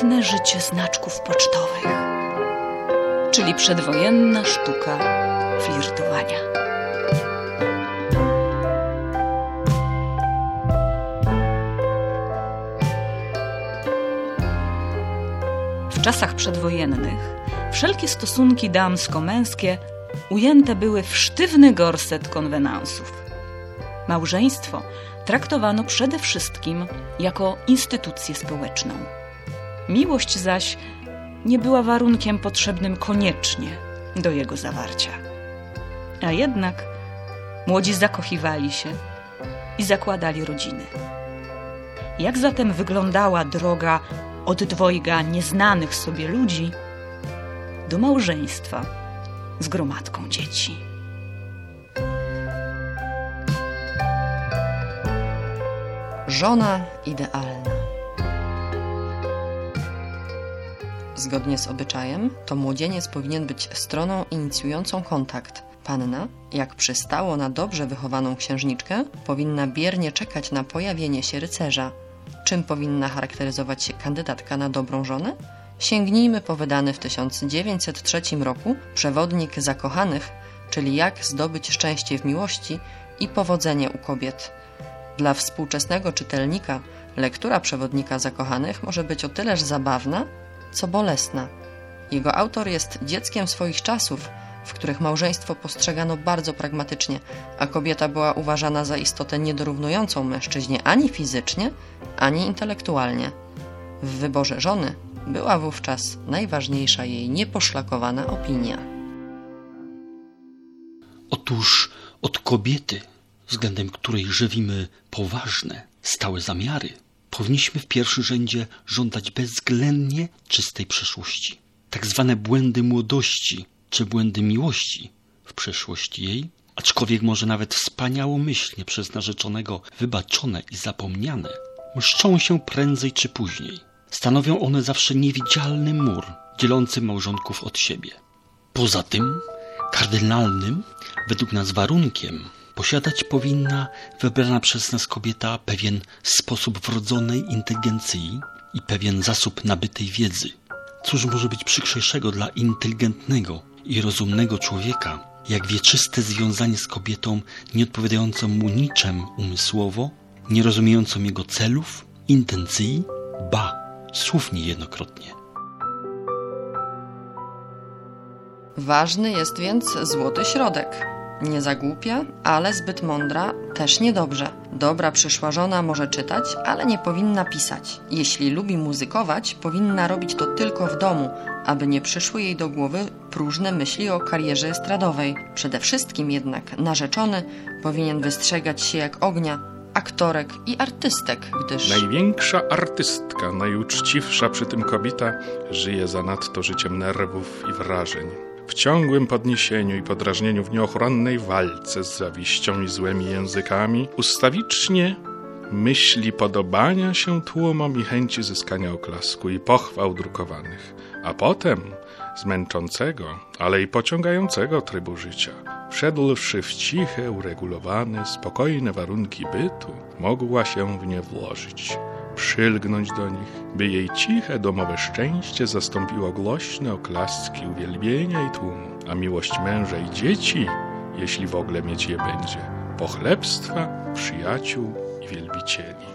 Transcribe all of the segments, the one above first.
prywatne życie znaczków pocztowych, czyli przedwojenna sztuka flirtowania. W czasach przedwojennych wszelkie stosunki damsko-męskie ujęte były w sztywny gorset konwenansów. Małżeństwo traktowano przede wszystkim jako instytucję społeczną. Miłość zaś nie była warunkiem potrzebnym koniecznie do jego zawarcia. A jednak młodzi zakochiwali się i zakładali rodziny. Jak zatem wyglądała droga od dwojga nieznanych sobie ludzi do małżeństwa z gromadką dzieci? Żona idealna. Zgodnie z obyczajem, to młodzieniec powinien być stroną inicjującą kontakt. Panna, jak przystało na dobrze wychowaną księżniczkę, powinna biernie czekać na pojawienie się rycerza. Czym powinna charakteryzować się kandydatka na dobrą żonę? Sięgnijmy po wydany w 1903 roku przewodnik zakochanych, czyli jak zdobyć szczęście w miłości i powodzenie u kobiet. Dla współczesnego czytelnika lektura przewodnika zakochanych może być o tyleż zabawna, co bolesna. Jego autor jest dzieckiem swoich czasów, w których małżeństwo postrzegano bardzo pragmatycznie, a kobieta była uważana za istotę niedorównującą mężczyźnie ani fizycznie, ani intelektualnie. W wyborze żony była wówczas najważniejsza jej nieposzlakowana opinia. Otóż od kobiety, względem której żywimy poważne, stałe zamiary, powinniśmy w pierwszym rzędzie żądać bezwzględnie czystej przeszłości. Tak zwane błędy młodości czy błędy miłości w przeszłości jej, aczkolwiek może nawet wspaniałomyślnie przez narzeczonego wybaczone i zapomniane, mszczą się prędzej czy później. Stanowią one zawsze niewidzialny mur dzielący małżonków od siebie. Poza tym, kardynalnym, według nas warunkiem, posiadać powinna wybrana przez nas kobieta pewien sposób wrodzonej inteligencji i pewien zasób nabytej wiedzy. Cóż może być przykrzejszego dla inteligentnego i rozumnego człowieka, jak wieczyste związanie z kobietą nieodpowiadającą mu niczem umysłowo, nierozumiejącą jego celów, intencji, ba, słów niejednokrotnie. Ważny jest więc złoty środek. Nie za głupia, ale zbyt mądra też niedobrze. Dobra przyszła żona może czytać, ale nie powinna pisać. Jeśli lubi muzykować, powinna robić to tylko w domu, aby nie przyszły jej do głowy próżne myśli o karierze estradowej. Przede wszystkim jednak narzeczony powinien wystrzegać się jak ognia aktorek i artystek, gdyż... Największa artystka, najuczciwsza przy tym kobieta, żyje zanadto życiem nerwów i wrażeń. W ciągłym podniesieniu i podrażnieniu w nieochronnej walce z zawiścią i złymi językami, ustawicznie myśli podobania się tłumom i chęci zyskania oklasku i pochwał drukowanych, a potem z męczącego, ale i pociągającego trybu życia, wszedłszy w ciche, uregulowane, spokojne warunki bytu, mogła się w nie włożyć, przylgnąć do nich, by jej ciche domowe szczęście zastąpiło głośne oklaski uwielbienia i tłumu, a miłość męża i dzieci, jeśli w ogóle mieć je będzie, pochlebstwa, przyjaciół i wielbicieli.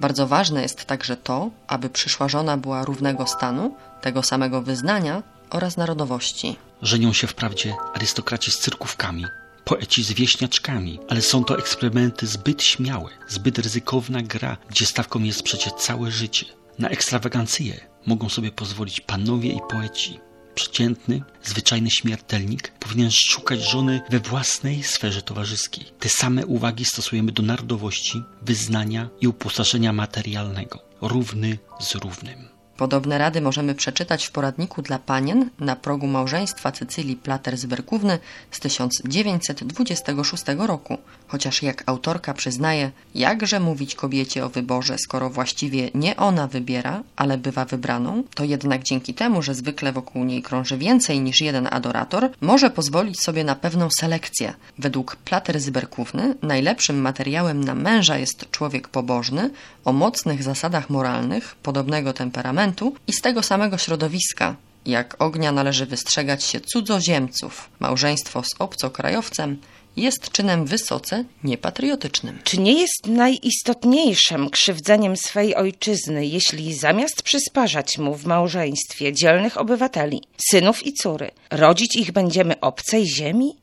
Bardzo ważne jest także to, aby przyszła żona była równego stanu, tego samego wyznania oraz narodowości. Żenią się wprawdzie arystokraci z cyrkówkami, poeci z wieśniaczkami, ale są to eksperymenty zbyt śmiałe, zbyt ryzykowna gra, gdzie stawką jest przecież całe życie. Na ekstrawagancje mogą sobie pozwolić panowie i poeci. Przeciętny, zwyczajny śmiertelnik powinien szukać żony we własnej sferze towarzyskiej. Te same uwagi stosujemy do narodowości, wyznania i uposażenia materialnego. Równy z równym. Podobne rady możemy przeczytać w poradniku dla panien na progu małżeństwa Cycylii Plater z Berkówny z 1926 roku. Chociaż jak autorka przyznaje, jakże mówić kobiecie o wyborze, skoro właściwie nie ona wybiera, ale bywa wybraną, to jednak dzięki temu, że zwykle wokół niej krąży więcej niż jeden adorator, może pozwolić sobie na pewną selekcję. Według Plater z Berkówny najlepszym materiałem na męża jest człowiek pobożny, o mocnych zasadach moralnych, podobnego temperamentu, i z tego samego środowiska. Jak ognia należy wystrzegać się cudzoziemców. Małżeństwo z obcokrajowcem jest czynem wysoce niepatriotycznym. Czy nie jest najistotniejszym krzywdzeniem swej ojczyzny, jeśli zamiast przysparzać mu w małżeństwie dzielnych obywateli, synów i córy, rodzić ich będziemy obcej ziemi?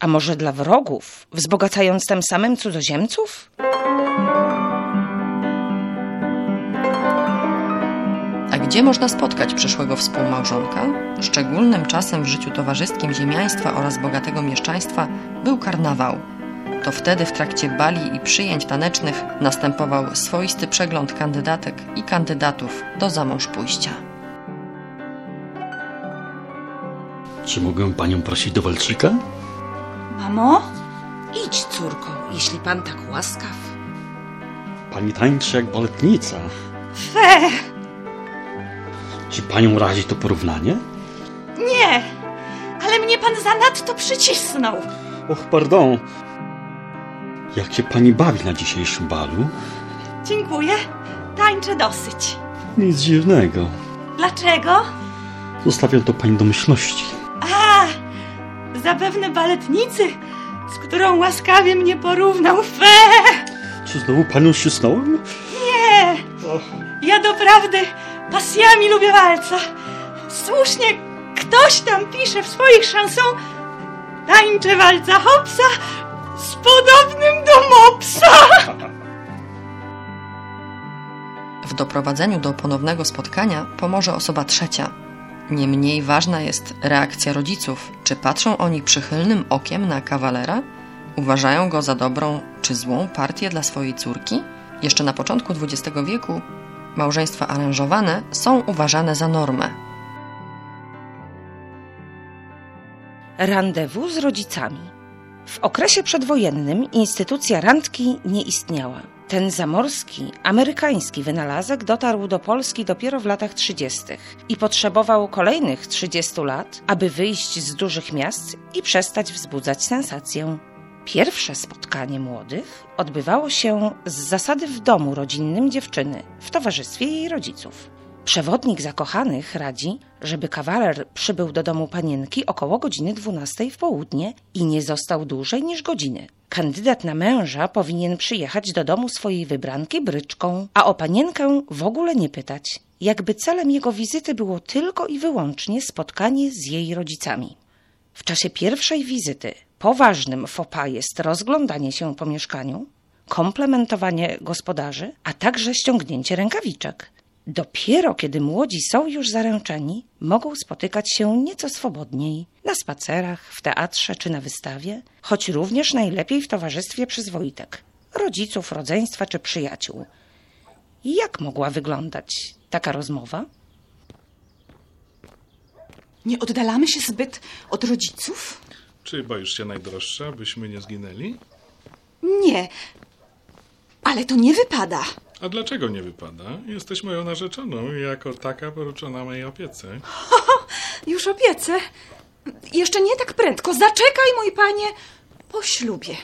A może dla wrogów, wzbogacając tym samym cudzoziemców? Gdzie można spotkać przyszłego współmałżonka? Szczególnym czasem w życiu towarzyskim ziemiaństwa oraz bogatego mieszczaństwa był karnawał. To wtedy w trakcie bali i przyjęć tanecznych następował swoisty przegląd kandydatek i kandydatów do zamąż pójścia. Czy mogę panią prosić do walczyka? Mamo? Idź, córko, jeśli pan tak łaskaw. Pani tańczy jak baletnica. Fe! Czy panią razi to porównanie? Nie! Ale mnie pan zanadto przycisnął. Och, pardon. Jak się pani bawi na dzisiejszym balu? Dziękuję. Tańczę dosyć. Nic dziwnego. Dlaczego? Zostawiam to pani do myślności. A! Zapewne baletnicy, z którą łaskawie mnie porównał. Fe! Czy znowu panią ścisnąłem? Nie! Ja doprawdy pasjami lubię walca. Słusznie ktoś tam pisze w swoich chanson tańczę walca hopsa z podobnym do mopsa. W doprowadzeniu do ponownego spotkania pomoże osoba trzecia. Niemniej ważna jest reakcja rodziców. Czy patrzą oni przychylnym okiem na kawalera? Uważają go za dobrą czy złą partię dla swojej córki? Jeszcze na początku XX wieku małżeństwa aranżowane są uważane za normę. Randewu z rodzicami. W okresie przedwojennym instytucja randki nie istniała. Ten zamorski, amerykański wynalazek dotarł do Polski dopiero w latach 30. i potrzebował kolejnych 30 lat, aby wyjść z dużych miast i przestać wzbudzać sensację. Pierwsze spotkanie młodych odbywało się z zasady w domu rodzinnym dziewczyny, w towarzystwie jej rodziców. Przewodnik zakochanych radzi, żeby kawaler przybył do domu panienki około godziny 12 w południe i nie został dłużej niż godziny. Kandydat na męża powinien przyjechać do domu swojej wybranki bryczką, a o panienkę w ogóle nie pytać, jakby celem jego wizyty było tylko i wyłącznie spotkanie z jej rodzicami. W czasie pierwszej wizyty poważnym fopa jest rozglądanie się po mieszkaniu, komplementowanie gospodarzy, a także ściągnięcie rękawiczek. Dopiero kiedy młodzi są już zaręczeni, mogą spotykać się nieco swobodniej na spacerach, w teatrze czy na wystawie, choć również najlepiej w towarzystwie przyzwoitek rodziców, rodzeństwa czy przyjaciół. Jak mogła wyglądać taka rozmowa? Nie oddalamy się zbyt od rodziców? Czy boisz się najdroższa, byśmy nie zginęli? Nie. Ale to nie wypada. A dlaczego nie wypada? Jesteś moją narzeczoną i jako taka poruczona mojej opiece. Już obiecę. Jeszcze nie tak prędko. Zaczekaj, mój panie, po ślubie.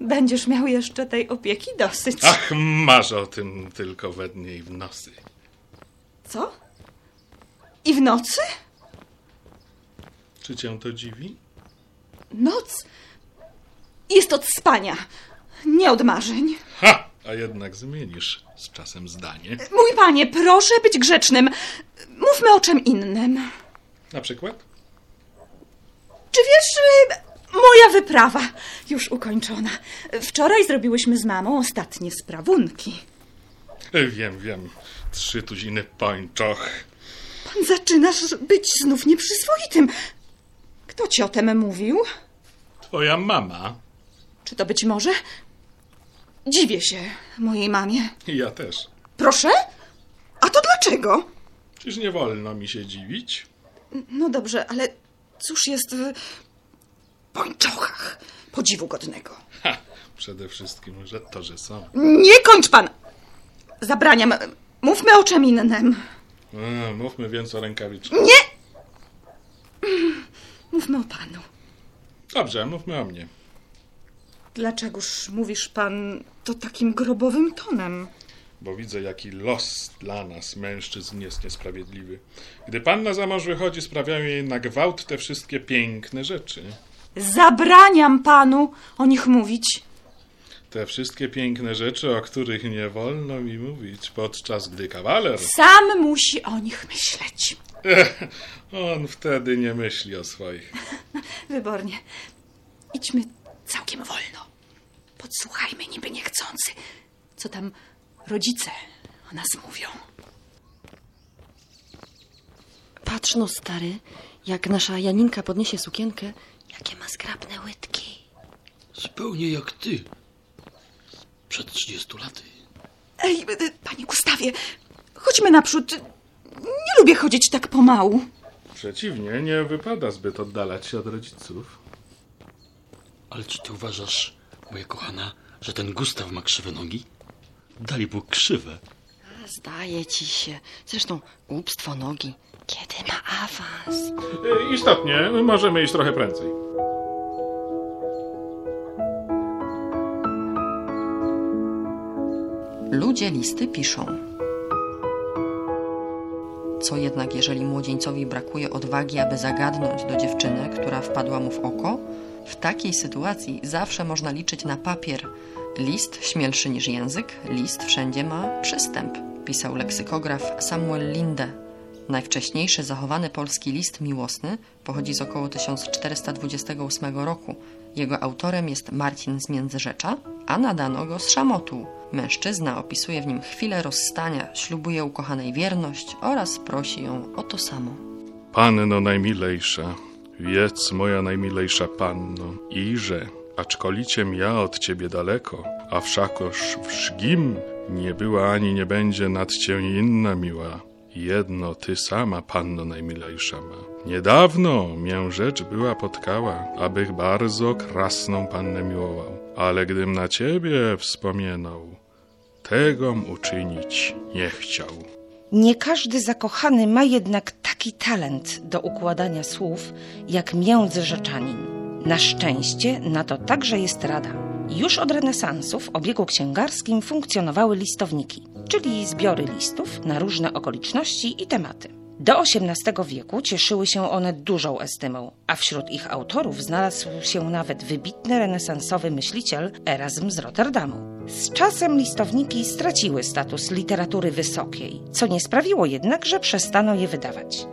Będziesz miał jeszcze tej opieki dosyć. Ach, masz o tym tylko we dnie i w nosy. Co? I w nocy? Czy cię to dziwi? Noc jest od spania, nie od marzeń. Ha! A jednak zmienisz z czasem zdanie. Mój panie, proszę być grzecznym. Mówmy o czym innym. Na przykład? Czy wiesz, moja wyprawa już ukończona. Wczoraj zrobiłyśmy z mamą ostatnie sprawunki. Wiem, wiem. Trzy tuziny pończoch. Pan zaczynasz być znów nieprzyzwoitym. Kto ci o tym mówił? Twoja mama. Czy to być może? Dziwię się mojej mamie. Ja też. Proszę? A to dlaczego? Czyż nie wolno mi się dziwić? No dobrze, ale cóż jest w pończochach podziwu godnego? Ha, przede wszystkim że to, że są. Nie kończ pan! Zabraniam. Mówmy o czym innym. Mówmy więc o rękawiczkach. Nie! Mówmy o panu. Dobrze, mówmy o mnie. Dlaczegoż mówisz pan to takim grobowym tonem? Bo widzę, jaki los dla nas, mężczyzn, jest niesprawiedliwy. Gdy panna za mąż wychodzi, sprawiają jej na gwałt te wszystkie piękne rzeczy. Zabraniam panu o nich mówić. Te wszystkie piękne rzeczy, o których nie wolno mi mówić, podczas gdy kawaler. Sam musi o nich myśleć. On wtedy nie myśli o swoich. Wybornie. Idźmy całkiem wolno. Podsłuchajmy niby niechcący, co tam rodzice o nas mówią. Patrz no, stary, jak nasza Janinka podniesie sukienkę, jakie ma zgrabne łydki. Zupełnie jak ty. Przed 30 laty. Ej, y, panie Gustawie, chodźmy naprzód. Nie lubię chodzić tak pomału. Przeciwnie, nie wypada zbyt oddalać się od rodziców. Ale czy ty uważasz, moja kochana, że ten Gustaw ma krzywe nogi? Dali Bóg krzywe. Zdaje ci się. Zresztą głupstwo nogi. Kiedy ma awans? Istotnie, możemy iść trochę prędzej. Ludzie listy piszą. Co jednak, jeżeli młodzieńcowi brakuje odwagi, aby zagadnąć do dziewczyny, która wpadła mu w oko? W takiej sytuacji zawsze można liczyć na papier. List śmielszy niż język, list wszędzie ma przystęp, pisał leksykograf Samuel Linde. Najwcześniejszy zachowany polski list miłosny pochodzi z około 1428 roku. Jego autorem jest Marcin z Międzyrzecza, a nadano go z Szamotu. Mężczyzna opisuje w nim chwilę rozstania, ślubuje ukochanej wierność oraz prosi ją o to samo. Panno najmilejsza, wiedz moja najmilejsza panno, iże, aczkoliciem ja od ciebie daleko, a wszakoż wszgim nie była ani nie będzie nad cię inna miła. Jedno ty sama, panno najmilejsza ma. Niedawno mię rzecz była potkała, abych bardzo krasną pannę miłował, ale gdym na ciebie wspomienął, tegom uczynić nie chciał. Nie każdy zakochany ma jednak taki talent do układania słów jak międzyrzeczanin. Na szczęście na to także jest rada. Już od renesansu w obiegu księgarskim funkcjonowały listowniki, czyli zbiory listów na różne okoliczności i tematy. Do XVIII wieku cieszyły się one dużą estymą, a wśród ich autorów znalazł się nawet wybitny renesansowy myśliciel Erasm z Rotterdamu. Z czasem listowniki straciły status literatury wysokiej, co nie sprawiło jednak, że przestano je wydawać.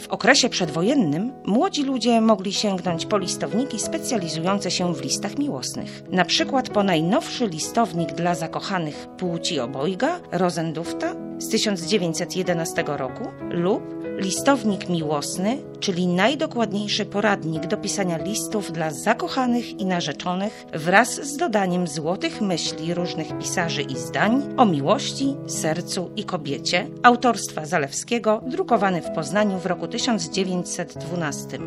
W okresie przedwojennym młodzi ludzie mogli sięgnąć po listowniki specjalizujące się w listach miłosnych. Na przykład po najnowszy listownik dla zakochanych płci obojga Rosendufta z 1911 roku lub listownik miłosny, czyli najdokładniejszy poradnik do pisania listów dla zakochanych i narzeczonych wraz z dodaniem złotych myśli różnych pisarzy i zdań o miłości, sercu i kobiecie autorstwa Zalewskiego, drukowany w Poznaniu w roku 1912.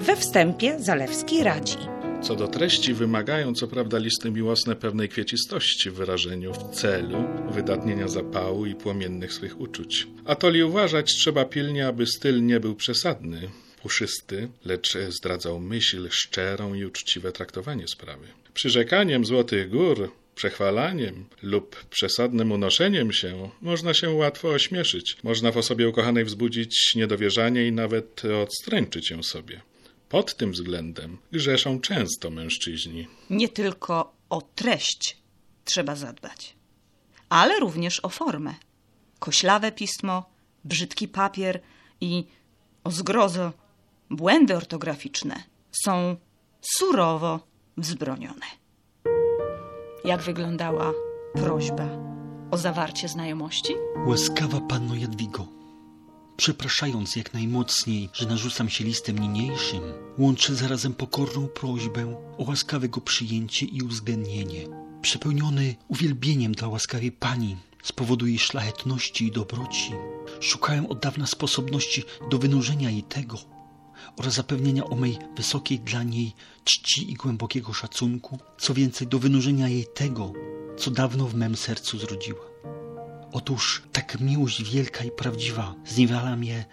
We wstępie Zalewski radzi. Co do treści wymagają co prawda listy miłosne pewnej kwiecistości w wyrażeniu w celu wydatnienia zapału i płomiennych swych uczuć. A to li uważać trzeba pilnie, aby styl nie był przesadny, puszysty, lecz zdradzał myśl szczerą i uczciwe traktowanie sprawy. Przyrzekaniem złotych gór, przechwalaniem lub przesadnym unoszeniem się można się łatwo ośmieszyć. Można w osobie ukochanej wzbudzić niedowierzanie i nawet odstręczyć ją sobie. Pod tym względem grzeszą często mężczyźni. Nie tylko o treść trzeba zadbać, ale również o formę. Koślawe pismo, brzydki papier i, o zgrozo, błędy ortograficzne są surowo wzbronione. Jak wyglądała prośba o zawarcie znajomości? Łaskawa panno Jadwigo, przepraszając jak najmocniej, że narzucam się listem niniejszym, łączę zarazem pokorną prośbę o łaskawe go przyjęcie i uwzględnienie. Przepełniony uwielbieniem dla łaskawej pani z powodu jej szlachetności i dobroci, Szukałem od dawna sposobności do wynurzenia jej tego oraz zapewnienia o mej wysokiej dla niej czci i głębokiego szacunku, co więcej do wynurzenia jej tego, co dawno w mem sercu zrodziła. Otóż tak miłość wielka i prawdziwa zniewala mnie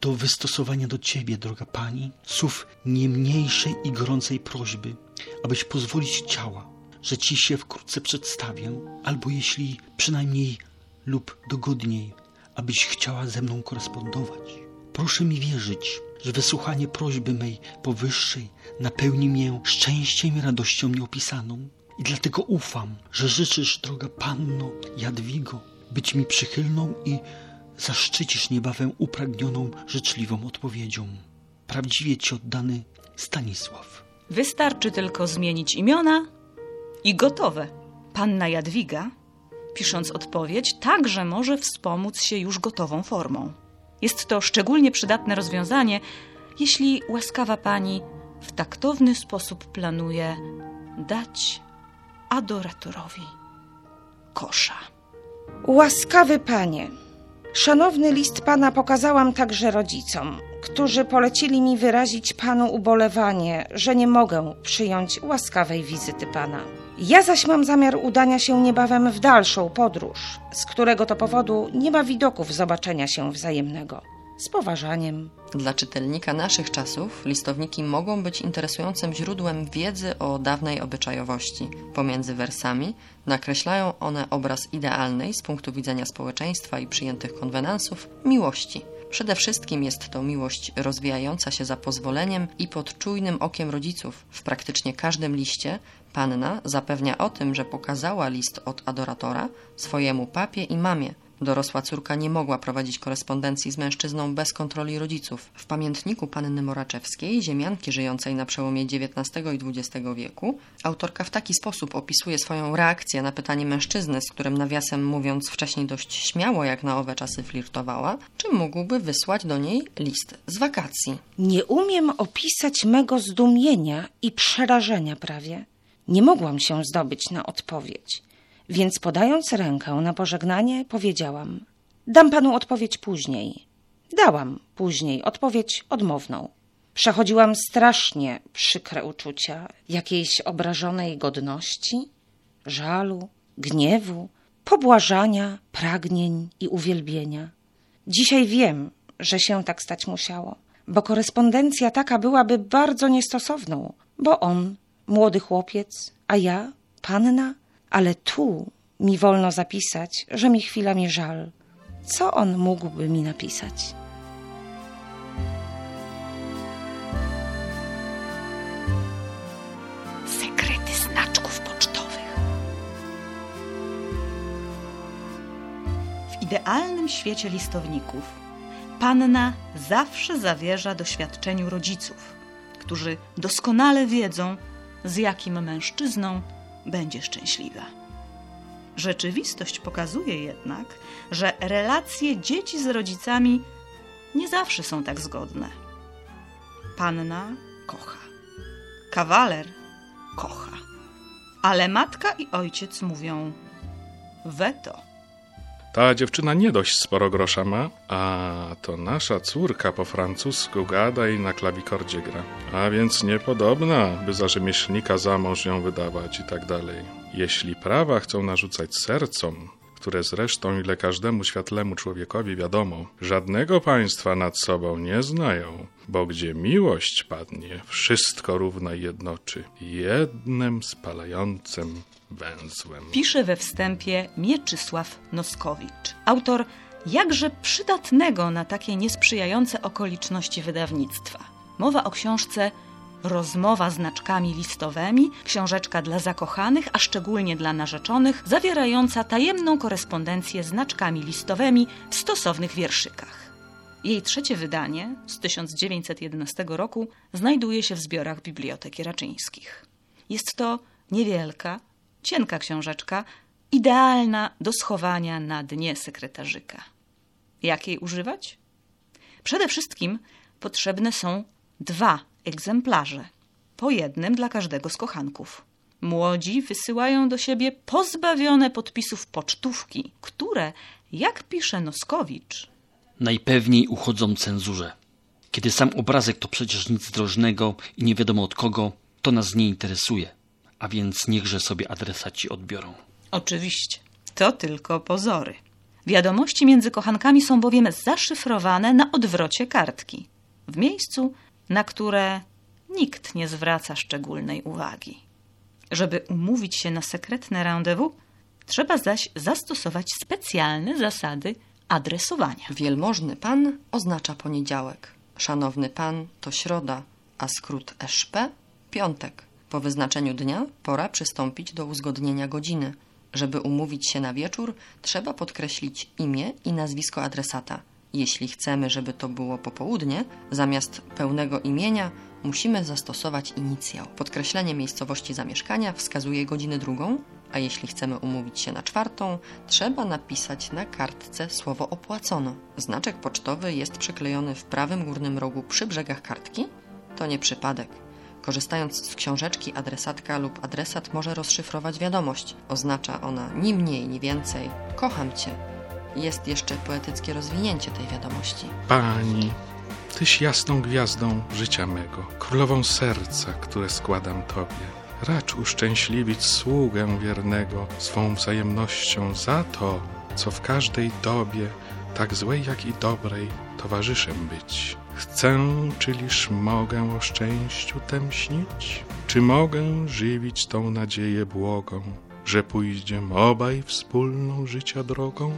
do wystosowania do Ciebie, droga Pani, słów nie mniejszej i gorącej prośby, abyś pozwolić ciała, że Ci się wkrótce przedstawię, albo jeśli przynajmniej lub dogodniej, abyś chciała ze mną korespondować. Proszę mi wierzyć, że wysłuchanie prośby mej powyższej napełni mię szczęściem i radością nieopisaną. I dlatego ufam, że życzysz, droga Panno Jadwigo, być mi przychylną i zaszczycisz niebawem upragnioną, życzliwą odpowiedzią. Prawdziwie Ci oddany Stanisław. Wystarczy tylko zmienić imiona i gotowe. Panna Jadwiga, pisząc odpowiedź, także może wspomóc się już gotową formą. Jest to szczególnie przydatne rozwiązanie, jeśli łaskawa pani w taktowny sposób planuje dać adoratorowi kosza. Łaskawy panie, szanowny list pana pokazałam także rodzicom, którzy polecili mi wyrazić panu ubolewanie, że nie mogę przyjąć łaskawej wizyty pana. Ja zaś mam zamiar udania się niebawem w dalszą podróż, z którego to powodu nie ma widoków zobaczenia się wzajemnego. Z poważaniem. Dla czytelnika naszych czasów listowniki mogą być interesującym źródłem wiedzy o dawnej obyczajowości. Pomiędzy wersami nakreślają one obraz idealnej z punktu widzenia społeczeństwa i przyjętych konwenansów miłości. Przede wszystkim jest to miłość rozwijająca się za pozwoleniem i pod czujnym okiem rodziców. W praktycznie każdym liście panna zapewnia o tym, że pokazała list od adoratora swojemu papie i mamie, Dorosła córka nie mogła prowadzić korespondencji z mężczyzną bez kontroli rodziców. W pamiętniku panny Moraczewskiej, ziemianki żyjącej na przełomie XIX i XX wieku, autorka w taki sposób opisuje swoją reakcję na pytanie mężczyzny, z którym nawiasem mówiąc wcześniej dość śmiało jak na owe czasy flirtowała, czy mógłby wysłać do niej list z wakacji. Nie umiem opisać mego zdumienia i przerażenia prawie. Nie mogłam się zdobyć na odpowiedź. Więc podając rękę na pożegnanie, powiedziałam: Dam panu odpowiedź później. Dałam później odpowiedź odmowną. Przechodziłam strasznie przykre uczucia jakiejś obrażonej godności, żalu, gniewu, pobłażania, pragnień i uwielbienia. Dzisiaj wiem, że się tak stać musiało, bo korespondencja taka byłaby bardzo niestosowną, bo on, młody chłopiec, a ja, panna, ale tu mi wolno zapisać, że mi chwilami żal. Co on mógłby mi napisać? Sekrety znaczków pocztowych. W idealnym świecie listowników panna zawsze zawierza doświadczeniu rodziców, którzy doskonale wiedzą, z jakim mężczyzną będzie szczęśliwa. Rzeczywistość pokazuje jednak, że relacje dzieci z rodzicami nie zawsze są tak zgodne. Panna kocha, kawaler kocha, ale matka i ojciec mówią weto. Ta dziewczyna nie dość sporo grosza ma, a to nasza córka po francusku gada i na klawikordzie gra. A więc niepodobna, by za rzemieślnika za mąż ją wydawać i tak dalej. Jeśli prawa chcą narzucać sercom, które zresztą ile każdemu światlemu człowiekowi wiadomo, żadnego państwa nad sobą nie znają, bo gdzie miłość padnie, wszystko równa jednoczy, jednym spalającym węzłem. Pisze we wstępie Mieczysław Noskowicz, autor jakże przydatnego na takie niesprzyjające okoliczności wydawnictwa. Mowa o książce Rozmowa znaczkami listowymi, książeczka dla zakochanych, a szczególnie dla narzeczonych, zawierająca tajemną korespondencję znaczkami listowymi w stosownych wierszykach. Jej trzecie wydanie z 1911 roku znajduje się w zbiorach Biblioteki Raczyńskich. Jest to niewielka, cienka książeczka, idealna do schowania na dnie sekretarzyka. Jak jej używać? Przede wszystkim potrzebne są dwa egzemplarze, po jednym dla każdego z kochanków. Młodzi wysyłają do siebie pozbawione podpisów pocztówki, które, jak pisze Noskowicz, najpewniej uchodzą cenzurze. Kiedy sam obrazek to przecież nic drożnego i nie wiadomo od kogo, to nas nie interesuje, a więc niechże sobie adresaci odbiorą. Oczywiście, to tylko pozory. Wiadomości między kochankami są bowiem zaszyfrowane na odwrocie kartki, w miejscu, na które nikt nie zwraca szczególnej uwagi. Żeby umówić się na sekretne rendezvous, trzeba zaś zastosować specjalne zasady adresowania. Wielmożny pan oznacza poniedziałek. Szanowny pan to środa, a skrót SZP piątek. Po wyznaczeniu dnia pora przystąpić do uzgodnienia godziny. Żeby umówić się na wieczór, trzeba podkreślić imię i nazwisko adresata. Jeśli chcemy, żeby to było popołudnie, zamiast pełnego imienia musimy zastosować inicjał. Podkreślenie miejscowości zamieszkania wskazuje godzinę drugą, a jeśli chcemy umówić się na czwartą, trzeba napisać na kartce słowo opłacono. Znaczek pocztowy jest przyklejony w prawym górnym rogu przy brzegach kartki. To nie przypadek. Korzystając z książeczki, adresatka lub adresat może rozszyfrować wiadomość. Oznacza ona ni mniej, ni więcej kocham cię. Jest jeszcze poetyckie rozwinięcie tej wiadomości. Pani, Tyś jasną gwiazdą życia mego, królową serca, które składam Tobie. Racz uszczęśliwić sługę wiernego swą wzajemnością za to, co w każdej dobie, tak złej jak i dobrej, towarzyszem być. Chcę, czyliż mogę o szczęściu tem śnić? Czy mogę żywić tą nadzieję błogą, że pójdziem obaj wspólną życia drogą?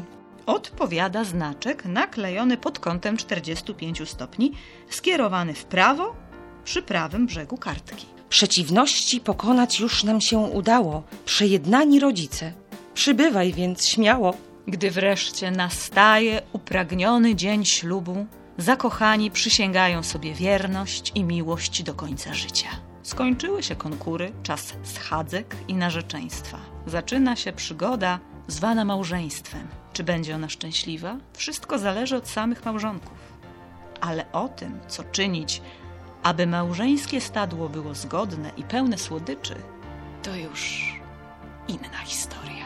Odpowiada znaczek naklejony pod kątem 45 stopni, skierowany w prawo przy prawym brzegu kartki. Przeciwności pokonać już nam się udało, przejednani rodzice. Przybywaj więc śmiało. Gdy wreszcie nastaje upragniony dzień ślubu, zakochani przysięgają sobie wierność i miłość do końca życia. Skończyły się konkury, czas schadzek i narzeczeństwa. Zaczyna się przygoda zwana małżeństwem. Czy będzie ona szczęśliwa? Wszystko zależy od samych małżonków. Ale o tym, co czynić, aby małżeńskie stadło było zgodne i pełne słodyczy, to już inna historia.